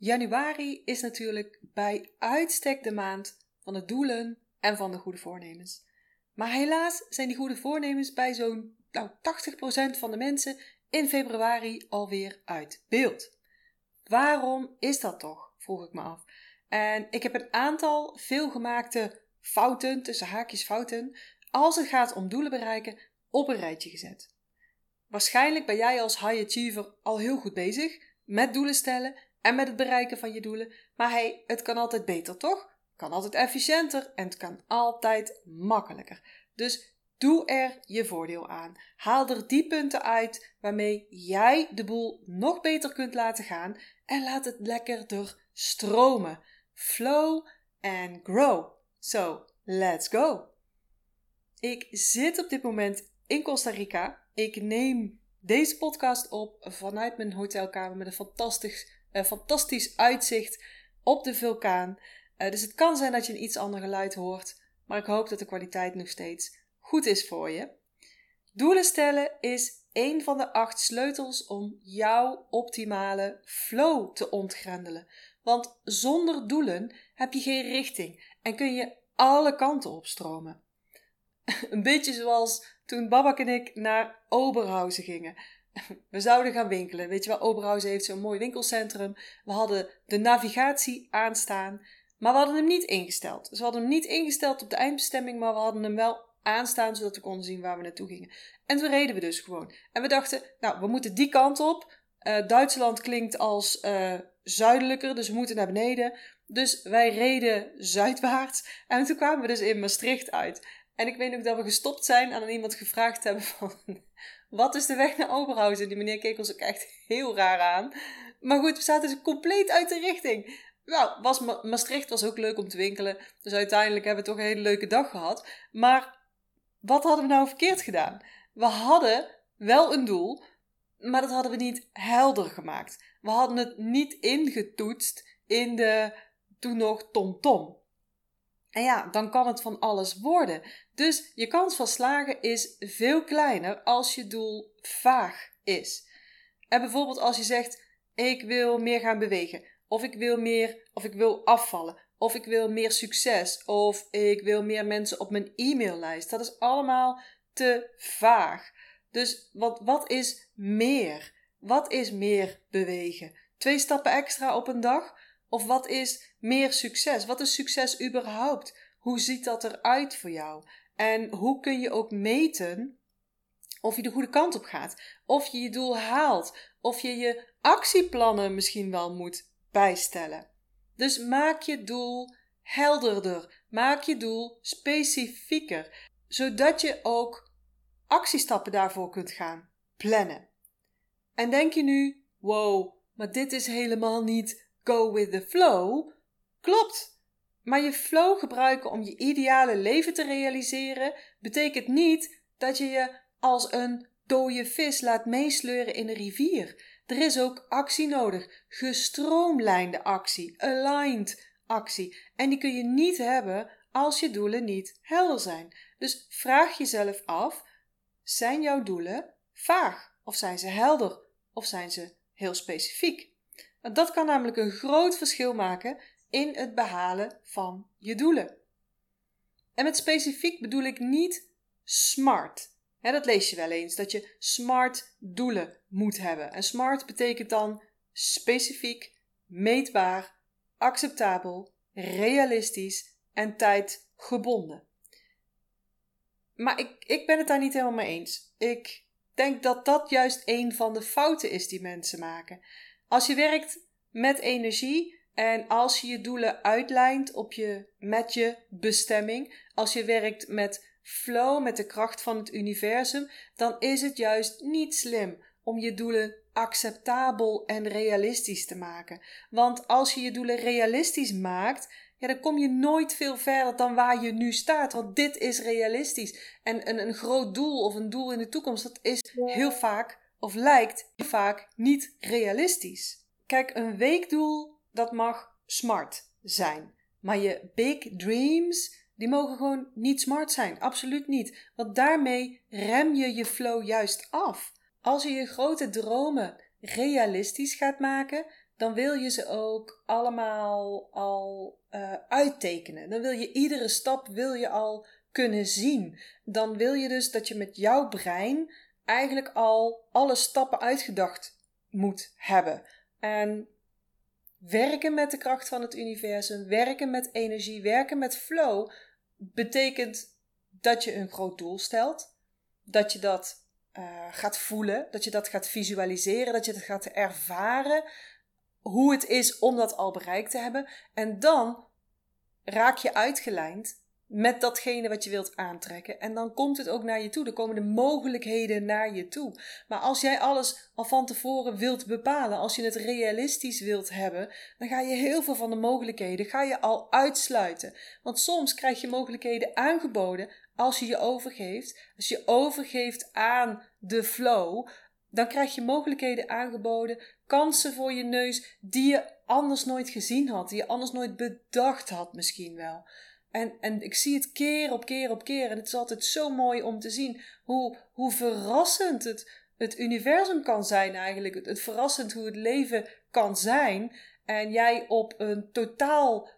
Januari is natuurlijk bij uitstek de maand van de doelen en van de goede voornemens. Maar helaas zijn die goede voornemens bij zo'n nou, 80% van de mensen in februari alweer uit beeld. Waarom is dat toch? vroeg ik me af. En ik heb een aantal veelgemaakte fouten, tussen haakjes fouten, als het gaat om doelen bereiken, op een rijtje gezet. Waarschijnlijk ben jij als high achiever al heel goed bezig met doelen stellen en met het bereiken van je doelen, maar hey, het kan altijd beter, toch? Kan altijd efficiënter en het kan altijd makkelijker. Dus doe er je voordeel aan. Haal er die punten uit waarmee jij de boel nog beter kunt laten gaan en laat het lekkerder stromen. Flow and grow. So, let's go. Ik zit op dit moment in Costa Rica. Ik neem deze podcast op vanuit mijn hotelkamer met een fantastisch, uh, fantastisch uitzicht op de vulkaan. Uh, dus het kan zijn dat je een iets ander geluid hoort, maar ik hoop dat de kwaliteit nog steeds goed is voor je. Doelen stellen is een van de acht sleutels om jouw optimale flow te ontgrendelen. Want zonder doelen heb je geen richting en kun je alle kanten opstromen. Een beetje zoals toen Babak en ik naar Oberhausen gingen. We zouden gaan winkelen. Weet je wel, Oberhausen heeft zo'n mooi winkelcentrum. We hadden de navigatie aanstaan, maar we hadden hem niet ingesteld. Dus we hadden hem niet ingesteld op de eindbestemming, maar we hadden hem wel aanstaan zodat we konden zien waar we naartoe gingen. En toen reden we dus gewoon. En we dachten, nou, we moeten die kant op. Uh, Duitsland klinkt als uh, zuidelijker, dus we moeten naar beneden. Dus wij reden zuidwaarts en toen kwamen we dus in Maastricht uit. En ik weet ook dat we gestopt zijn en aan iemand gevraagd hebben van... Wat is de weg naar Oberhausen? Die meneer keek ons ook echt heel raar aan. Maar goed, we zaten dus compleet uit de richting. Nou, was Maastricht was ook leuk om te winkelen. Dus uiteindelijk hebben we toch een hele leuke dag gehad. Maar wat hadden we nou verkeerd gedaan? We hadden wel een doel, maar dat hadden we niet helder gemaakt. We hadden het niet ingetoetst in de toen nog TomTom. Tom. En ja, dan kan het van alles worden. Dus je kans van slagen is veel kleiner als je doel vaag is. En bijvoorbeeld als je zegt: Ik wil meer gaan bewegen, of ik wil meer, of ik wil afvallen, of ik wil meer succes, of ik wil meer mensen op mijn e-maillijst. Dat is allemaal te vaag. Dus wat, wat is meer? Wat is meer bewegen? Twee stappen extra op een dag? Of wat is meer succes? Wat is succes überhaupt? Hoe ziet dat eruit voor jou? En hoe kun je ook meten of je de goede kant op gaat? Of je je doel haalt? Of je je actieplannen misschien wel moet bijstellen? Dus maak je doel helderder. Maak je doel specifieker, zodat je ook actiestappen daarvoor kunt gaan plannen. En denk je nu: wow, maar dit is helemaal niet go with the flow. Klopt. Maar je flow gebruiken om je ideale leven te realiseren betekent niet dat je je als een dode vis laat meesleuren in een rivier. Er is ook actie nodig, gestroomlijnde actie, aligned actie. En die kun je niet hebben als je doelen niet helder zijn. Dus vraag jezelf af: zijn jouw doelen vaag? Of zijn ze helder? Of zijn ze heel specifiek? Dat kan namelijk een groot verschil maken in het behalen van je doelen. En met specifiek bedoel ik niet smart. dat lees je wel eens, dat je smart doelen moet hebben. En smart betekent dan specifiek, meetbaar, acceptabel, realistisch en tijdgebonden. Maar ik, ik ben het daar niet helemaal mee eens. Ik denk dat dat juist een van de fouten is die mensen maken. Als je werkt met energie en als je je doelen uitlijnt op je, met je bestemming, als je werkt met flow, met de kracht van het universum, dan is het juist niet slim om je doelen acceptabel en realistisch te maken. Want als je je doelen realistisch maakt, ja, dan kom je nooit veel verder dan waar je nu staat. Want dit is realistisch. En een, een groot doel of een doel in de toekomst, dat is heel vaak of lijkt vaak niet realistisch. Kijk, een weekdoel, dat mag smart zijn. Maar je big dreams, die mogen gewoon niet smart zijn. Absoluut niet. Want daarmee rem je je flow juist af. Als je je grote dromen realistisch gaat maken, dan wil je ze ook allemaal al uh, uittekenen. Dan wil je iedere stap wil je al kunnen zien. Dan wil je dus dat je met jouw brein eigenlijk al alle stappen uitgedacht moet hebben. En werken met de kracht van het universum, werken met energie, werken met flow, betekent dat je een groot doel stelt. Dat je dat uh, gaat voelen, dat je dat gaat visualiseren, dat je dat gaat ervaren. Hoe het is om dat al bereikt te hebben. En dan raak je uitgelijnd met datgene wat je wilt aantrekken. En dan komt het ook naar je toe. Er komen de mogelijkheden naar je toe. Maar als jij alles al van tevoren wilt bepalen, als je het realistisch wilt hebben, dan ga je heel veel van de mogelijkheden ga je al uitsluiten. Want soms krijg je mogelijkheden aangeboden als je je overgeeft. Als je overgeeft aan de flow, dan krijg je mogelijkheden aangeboden, kansen voor je neus die je anders nooit gezien had, die je anders nooit bedacht had misschien wel. En, en ik zie het keer op keer op keer. En het is altijd zo mooi om te zien hoe, hoe verrassend het, het universum kan zijn eigenlijk. Het, het verrassend hoe het leven kan zijn. En jij op een totaal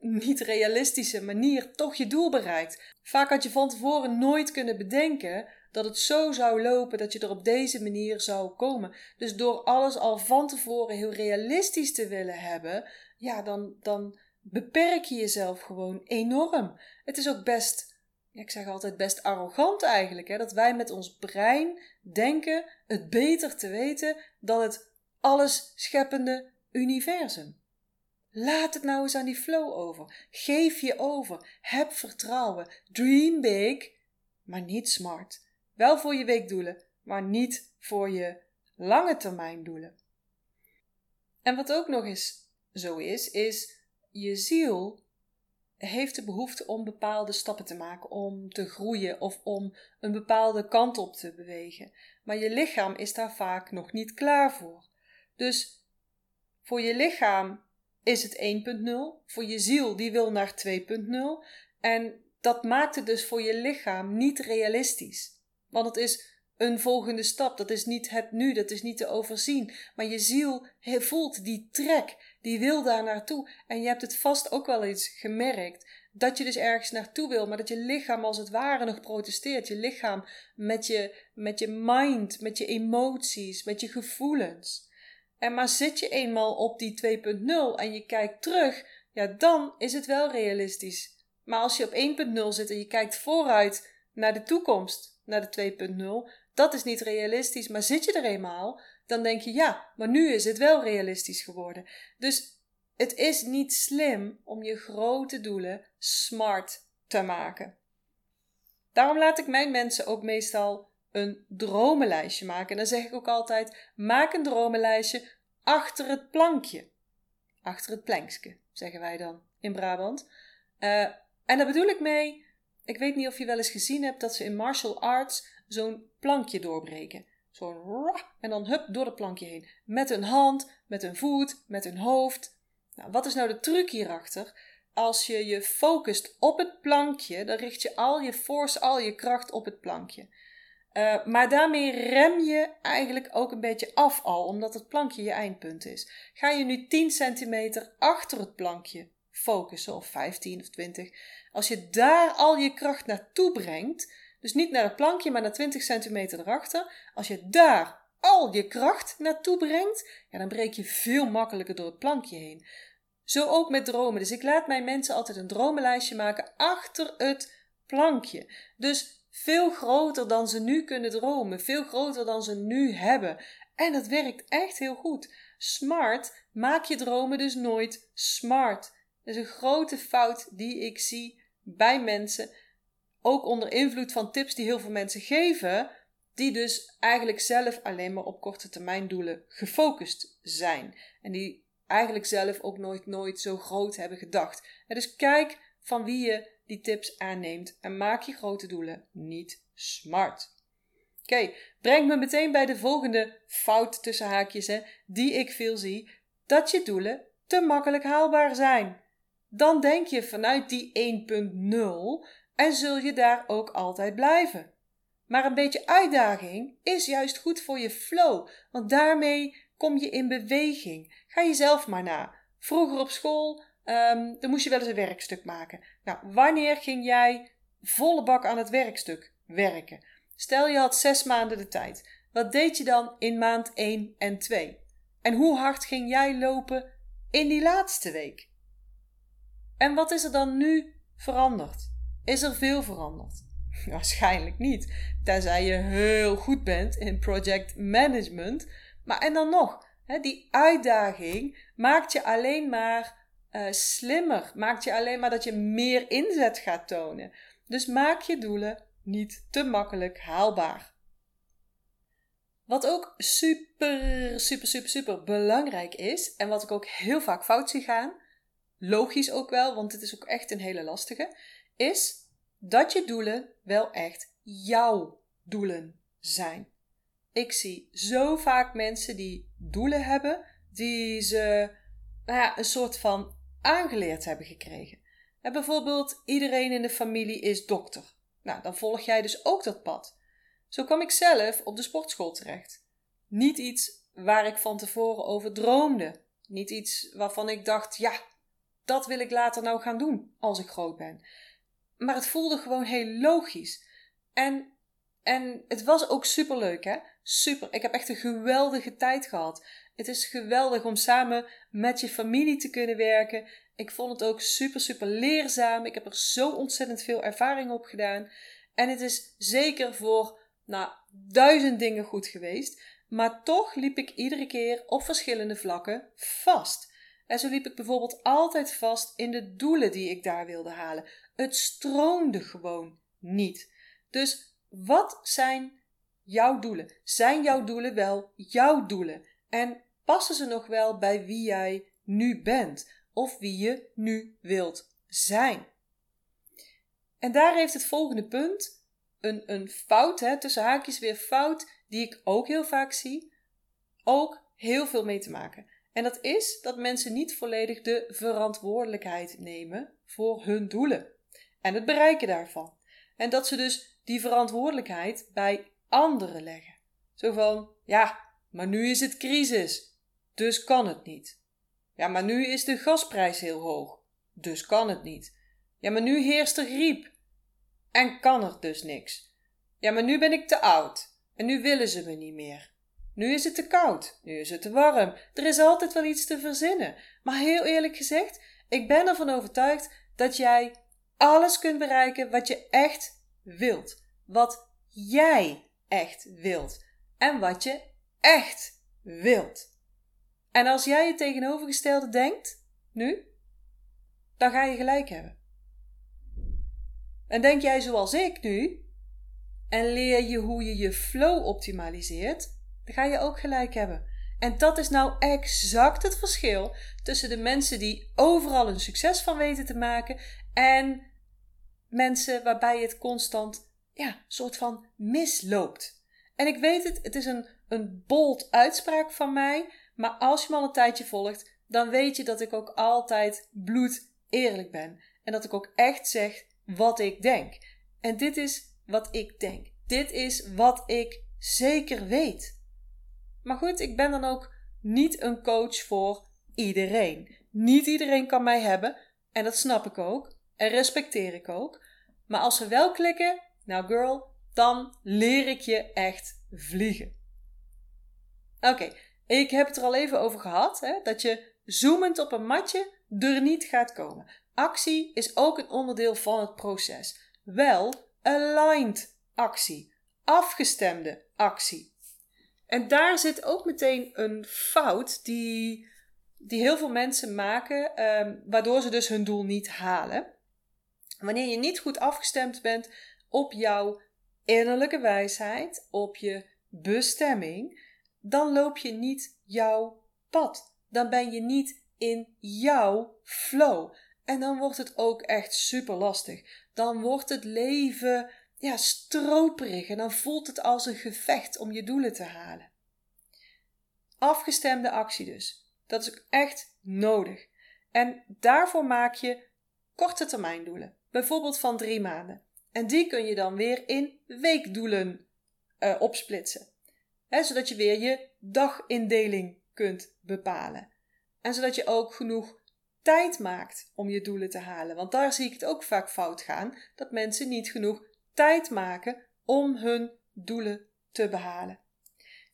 niet realistische manier toch je doel bereikt. Vaak had je van tevoren nooit kunnen bedenken dat het zo zou lopen dat je er op deze manier zou komen. Dus door alles al van tevoren heel realistisch te willen hebben, ja, dan, dan beperk je jezelf gewoon enorm. Het is ook best, ik zeg altijd best arrogant eigenlijk, hè, dat wij met ons brein denken het beter te weten dan het alles scheppende universum. Laat het nou eens aan die flow over. Geef je over. Heb vertrouwen. Dream big, maar niet smart. Wel voor je weekdoelen, maar niet voor je lange termijn doelen. En wat ook nog eens zo is, is je ziel heeft de behoefte om bepaalde stappen te maken, om te groeien of om een bepaalde kant op te bewegen. Maar je lichaam is daar vaak nog niet klaar voor. Dus voor je lichaam is het 1.0, voor je ziel die wil naar 2.0 en dat maakt het dus voor je lichaam niet realistisch. Want het is een volgende stap. Dat is niet het nu, dat is niet te overzien. Maar je ziel voelt die trek, die wil daar naartoe. En je hebt het vast ook wel eens gemerkt dat je dus ergens naartoe wil, maar dat je lichaam als het ware nog protesteert. Je lichaam met je, met je mind, met je emoties, met je gevoelens. En maar zit je eenmaal op die 2.0 en je kijkt terug, ja, dan is het wel realistisch. Maar als je op 1.0 zit en je kijkt vooruit naar de toekomst, naar de 2.0, dat is niet realistisch, maar zit je er eenmaal, dan denk je ja, maar nu is het wel realistisch geworden. Dus het is niet slim om je grote doelen smart te maken. Daarom laat ik mijn mensen ook meestal een dromenlijstje maken. En dan zeg ik ook altijd: maak een dromenlijstje achter het plankje. Achter het plankje, zeggen wij dan in Brabant. Uh, en daar bedoel ik mee, ik weet niet of je wel eens gezien hebt dat ze in martial arts zo'n plankje doorbreken. Zo'n en dan hup door het plankje heen. Met een hand, met een voet, met een hoofd. Nou, wat is nou de truc hierachter? Als je je focust op het plankje, dan richt je al je force, al je kracht op het plankje. Uh, maar daarmee rem je eigenlijk ook een beetje af al, omdat het plankje je eindpunt is. Ga je nu 10 centimeter achter het plankje focussen, of 15 of 20, als je daar al je kracht naartoe brengt, dus niet naar het plankje, maar naar 20 centimeter erachter. Als je daar al je kracht naartoe brengt, ja, dan breek je veel makkelijker door het plankje heen. Zo ook met dromen. Dus ik laat mijn mensen altijd een dromenlijstje maken achter het plankje. Dus veel groter dan ze nu kunnen dromen, veel groter dan ze nu hebben. En dat werkt echt heel goed. Smart maak je dromen dus nooit smart. Dat is een grote fout die ik zie bij mensen ook onder invloed van tips die heel veel mensen geven, die dus eigenlijk zelf alleen maar op korte termijn doelen gefocust zijn. En die eigenlijk zelf ook nooit, nooit zo groot hebben gedacht. Dus kijk van wie je die tips aanneemt en maak je grote doelen niet smart. Oké, breng me meteen bij de volgende fout tussen haakjes, hè, die ik veel zie: dat je doelen te makkelijk haalbaar zijn. Dan denk je vanuit die 1.0 en zul je daar ook altijd blijven. Maar een beetje uitdaging is juist goed voor je flow, want daarmee kom je in beweging. Ga jezelf maar na. Vroeger op school, um, dan moest je wel eens een werkstuk maken. Nou, wanneer ging jij volle bak aan het werkstuk werken? Stel je had zes maanden de tijd. Wat deed je dan in maand 1 en 2? En hoe hard ging jij lopen in die laatste week? En wat is er dan nu veranderd? Is er veel veranderd? Waarschijnlijk niet, tenzij je heel goed bent in project management. Maar en dan nog, hè, die uitdaging maakt je alleen maar uh, slimmer, maakt je alleen maar dat je meer inzet gaat tonen. Dus maak je doelen niet te makkelijk haalbaar. Wat ook super, super, super, super belangrijk is, en wat ik ook heel vaak fout zie gaan, logisch ook wel, want dit is ook echt een hele lastige, is dat je doelen wel echt jouw doelen zijn. Ik zie zo vaak mensen die doelen hebben, die ze nou ja, een soort van aangeleerd hebben gekregen. En bijvoorbeeld, iedereen in de familie is dokter. Nou, dan volg jij dus ook dat pad. Zo kwam ik zelf op de sportschool terecht. Niet iets waar ik van tevoren over droomde. Niet iets waarvan ik dacht, ja, dat wil ik later nou gaan doen als ik groot ben. Maar het voelde gewoon heel logisch. En, en het was ook super leuk, hè? Super. Ik heb echt een geweldige tijd gehad. Het is geweldig om samen met je familie te kunnen werken. Ik vond het ook super, super leerzaam. Ik heb er zo ontzettend veel ervaring op gedaan. En het is zeker voor nou, duizend dingen goed geweest. Maar toch liep ik iedere keer op verschillende vlakken vast. En zo liep ik bijvoorbeeld altijd vast in de doelen die ik daar wilde halen. Het stroomde gewoon niet. Dus wat zijn jouw doelen? Zijn jouw doelen wel jouw doelen? En passen ze nog wel bij wie jij nu bent of wie je nu wilt zijn? En daar heeft het volgende punt een, een fout, hè, tussen haakjes weer fout, die ik ook heel vaak zie, ook heel veel mee te maken. En dat is dat mensen niet volledig de verantwoordelijkheid nemen voor hun doelen en het bereiken daarvan. En dat ze dus die verantwoordelijkheid bij anderen leggen. Zo van, ja, maar nu is het crisis, dus kan het niet. Ja, maar nu is de gasprijs heel hoog, dus kan het niet. Ja, maar nu heerst er griep, en kan er dus niks. Ja, maar nu ben ik te oud en nu willen ze me niet meer. Nu is het te koud, nu is het te warm. Er is altijd wel iets te verzinnen. Maar heel eerlijk gezegd, ik ben ervan overtuigd dat jij alles kunt bereiken wat je echt wilt. Wat jij echt wilt. En wat je echt wilt. En als jij het tegenovergestelde denkt, nu, dan ga je gelijk hebben. En denk jij zoals ik nu en leer je hoe je je flow optimaliseert, dan ga je ook gelijk hebben. En dat is nou exact het verschil tussen de mensen die overal een succes van weten te maken en mensen waarbij het constant, ja, soort van misloopt. En ik weet het, het is een, een bold uitspraak van mij, maar als je me al een tijdje volgt, dan weet je dat ik ook altijd bloed eerlijk ben. En dat ik ook echt zeg wat ik denk. En dit is wat ik denk. Dit is wat ik zeker weet. Maar goed, ik ben dan ook niet een coach voor iedereen. Niet iedereen kan mij hebben. En dat snap ik ook. En respecteer ik ook. Maar als ze wel klikken, nou girl, dan leer ik je echt vliegen. Oké, ik heb het er al even over gehad. Hè, dat je zoemend op een matje er niet gaat komen. Actie is ook een onderdeel van het proces. Wel aligned actie, afgestemde actie. En daar zit ook meteen een fout die, die heel veel mensen maken, um, waardoor ze dus hun doel niet halen. Wanneer je niet goed afgestemd bent op jouw innerlijke wijsheid, op je bestemming, dan loop je niet jouw pad. Dan ben je niet in jouw flow. En dan wordt het ook echt super lastig. Dan wordt het leven ja, stroperig en dan voelt het als een gevecht om je doelen te halen. Afgestemde actie dus. Dat is ook echt nodig. En daarvoor maak je korte termijn doelen, bijvoorbeeld van drie maanden. En die kun je dan weer in weekdoelen uh, opsplitsen, zodat je weer je dagindeling kunt bepalen. En zodat je ook genoeg tijd maakt om je doelen te halen. Want daar zie ik het ook vaak fout gaan: dat mensen niet genoeg tijd maken om hun doelen te behalen.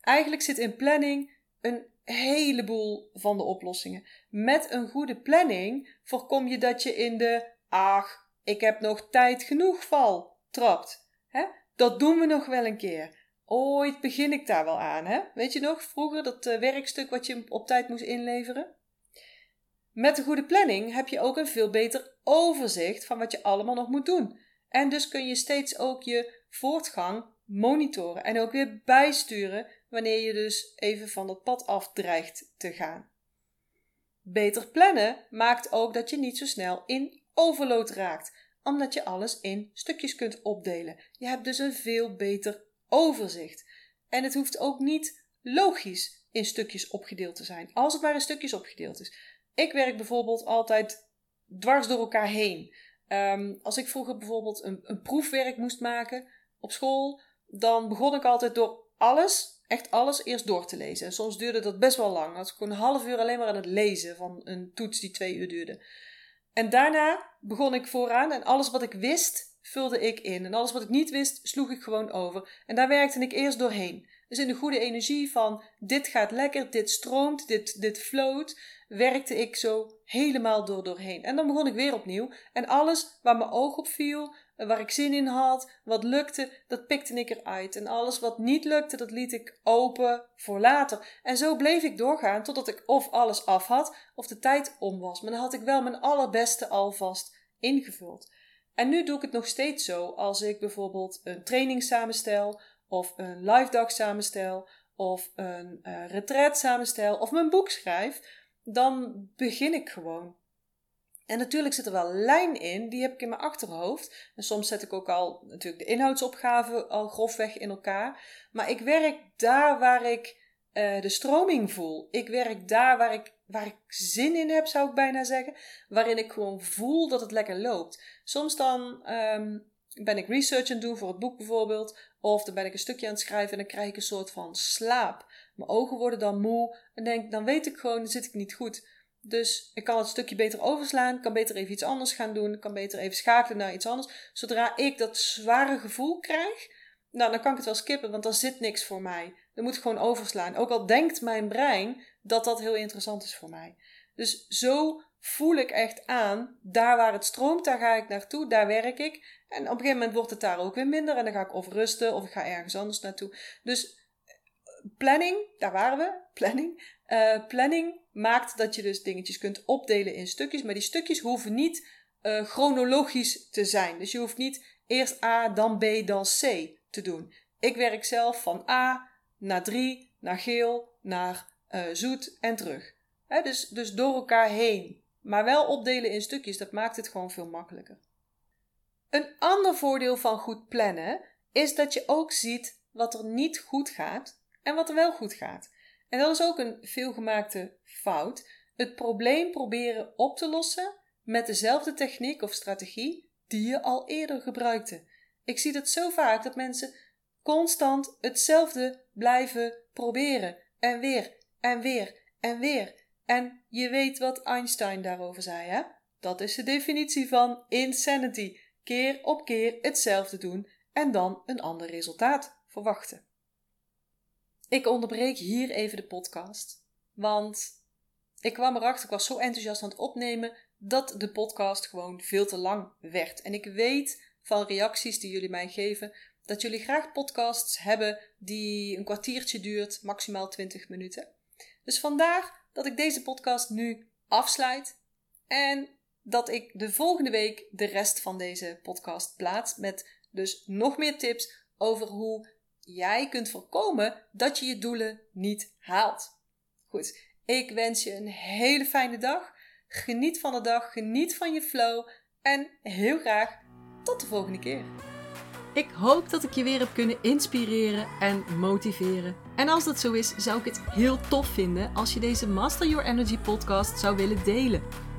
Eigenlijk zit in planning een heleboel van de oplossingen. Met een goede planning voorkom je dat je in de ach, ik heb nog tijd genoeg val trapt. Dat doen we nog wel een keer. Ooit begin ik daar wel aan. Weet je nog, vroeger dat uh, werkstuk wat je op tijd moest inleveren? Met een goede planning heb je ook een veel beter overzicht van wat je allemaal nog moet doen. En dus kun je steeds ook je voortgang monitoren en ook weer bijsturen wanneer je dus even van het pad af dreigt te gaan. Beter plannen maakt ook dat je niet zo snel in overload raakt, omdat je alles in stukjes kunt opdelen. Je hebt dus een veel beter overzicht. En het hoeft ook niet logisch in stukjes opgedeeld te zijn, als het maar in stukjes opgedeeld is. Ik werk bijvoorbeeld altijd dwars door elkaar heen. Ehm, als ik vroeger bijvoorbeeld een, een proefwerk moest maken op school, dan begon ik altijd door alles, echt alles, eerst door te lezen. En soms duurde dat best wel lang. Had ik gewoon een half uur alleen maar aan het lezen van een toets die twee uur duurde. En daarna begon ik vooraan en alles wat ik wist, vulde ik in. En alles wat ik niet wist, sloeg ik gewoon over. En daar werkte ik eerst doorheen. Dus in de goede energie van dit gaat lekker, dit stroomt, dit, dit float, werkte ik zo helemaal door doorheen. En dan begon ik weer opnieuw. En alles waar mijn oog op viel, waar ik zin in had, wat lukte, dat pikte ik eruit. En alles wat niet lukte, dat liet ik open voor later. En zo bleef ik doorgaan totdat ik of alles af had of de tijd om was. Maar dan had ik wel mijn allerbeste alvast ingevuld. En nu doe ik het nog steeds zo als ik bijvoorbeeld een training samenstel of een live dag samenstel of een uh, samenstel of mijn boek schrijf. Dan begin ik gewoon en natuurlijk zit er wel lijn in, die heb ik in mijn achterhoofd. En soms zet ik ook al natuurlijk de inhoudsopgave al grofweg in elkaar. Maar ik werk daar waar ik uh, de stroming voel. Ik werk daar waar ik, waar ik zin in heb, zou ik bijna zeggen. Waarin ik gewoon voel dat het lekker loopt. Soms dan um, ben ik research aan het doen voor het boek bijvoorbeeld. Of dan ben ik een stukje aan het schrijven en dan krijg ik een soort van slaap. Mijn ogen worden dan moe. En denk, dan weet ik gewoon, dan zit ik niet goed. Dus ik kan het stukje beter overslaan, kan beter even iets anders gaan doen, kan beter even schakelen naar iets anders. Zodra ik dat zware gevoel krijg, nou, dan kan ik het wel skippen, want er zit niks voor mij. Dan moet ik gewoon overslaan. Ook al denkt mijn brein dat dat heel interessant is voor mij. Dus zo voel ik echt aan, daar waar het stroomt, daar ga ik naartoe, daar werk ik. En op een gegeven moment wordt het daar ook weer minder en dan ga ik of rusten of ik ga ergens anders naartoe. Dus planning, daar waren we, planning. Uh, planning maakt dat je dus dingetjes kunt opdelen in stukjes, maar die stukjes hoeven niet uh, chronologisch te zijn. Dus je hoeft niet eerst A, dan B, dan C te doen. Ik werk zelf van A naar 3, naar geel, naar zoet en terug. Dus, dus door elkaar heen. Maar wel opdelen in stukjes, dat maakt het gewoon veel makkelijker. Een ander voordeel van goed plannen is dat je ook ziet wat er niet goed gaat en wat er wel goed gaat. En dat is ook een veelgemaakte fout. Het probleem proberen op te lossen met dezelfde techniek of strategie die je al eerder gebruikte. Ik zie dat zo vaak dat mensen constant hetzelfde blijven proberen. En weer, en weer, en weer. En je weet wat Einstein daarover zei, hè? Dat is de definitie van insanity. Keer op keer hetzelfde doen en dan een ander resultaat verwachten. Ik onderbreek hier even de podcast, want ik kwam erachter, ik was zo enthousiast aan het opnemen, dat de podcast gewoon veel te lang werd. En ik weet van reacties die jullie mij geven, dat jullie graag podcasts hebben die een kwartiertje duurt, maximaal 20 minuten. Dus vandaar dat ik deze podcast nu afsluit en dat ik de volgende week de rest van deze podcast plaats met dus nog meer tips over hoe jij kunt voorkomen dat je je doelen niet haalt. Goed, ik wens je een hele fijne dag. Geniet van de dag, geniet van je flow en heel graag tot de volgende keer. Ik hoop dat ik je weer heb kunnen inspireren en motiveren. En als dat zo is, zou ik het heel tof vinden als je deze Master Your Energy podcast zou willen delen.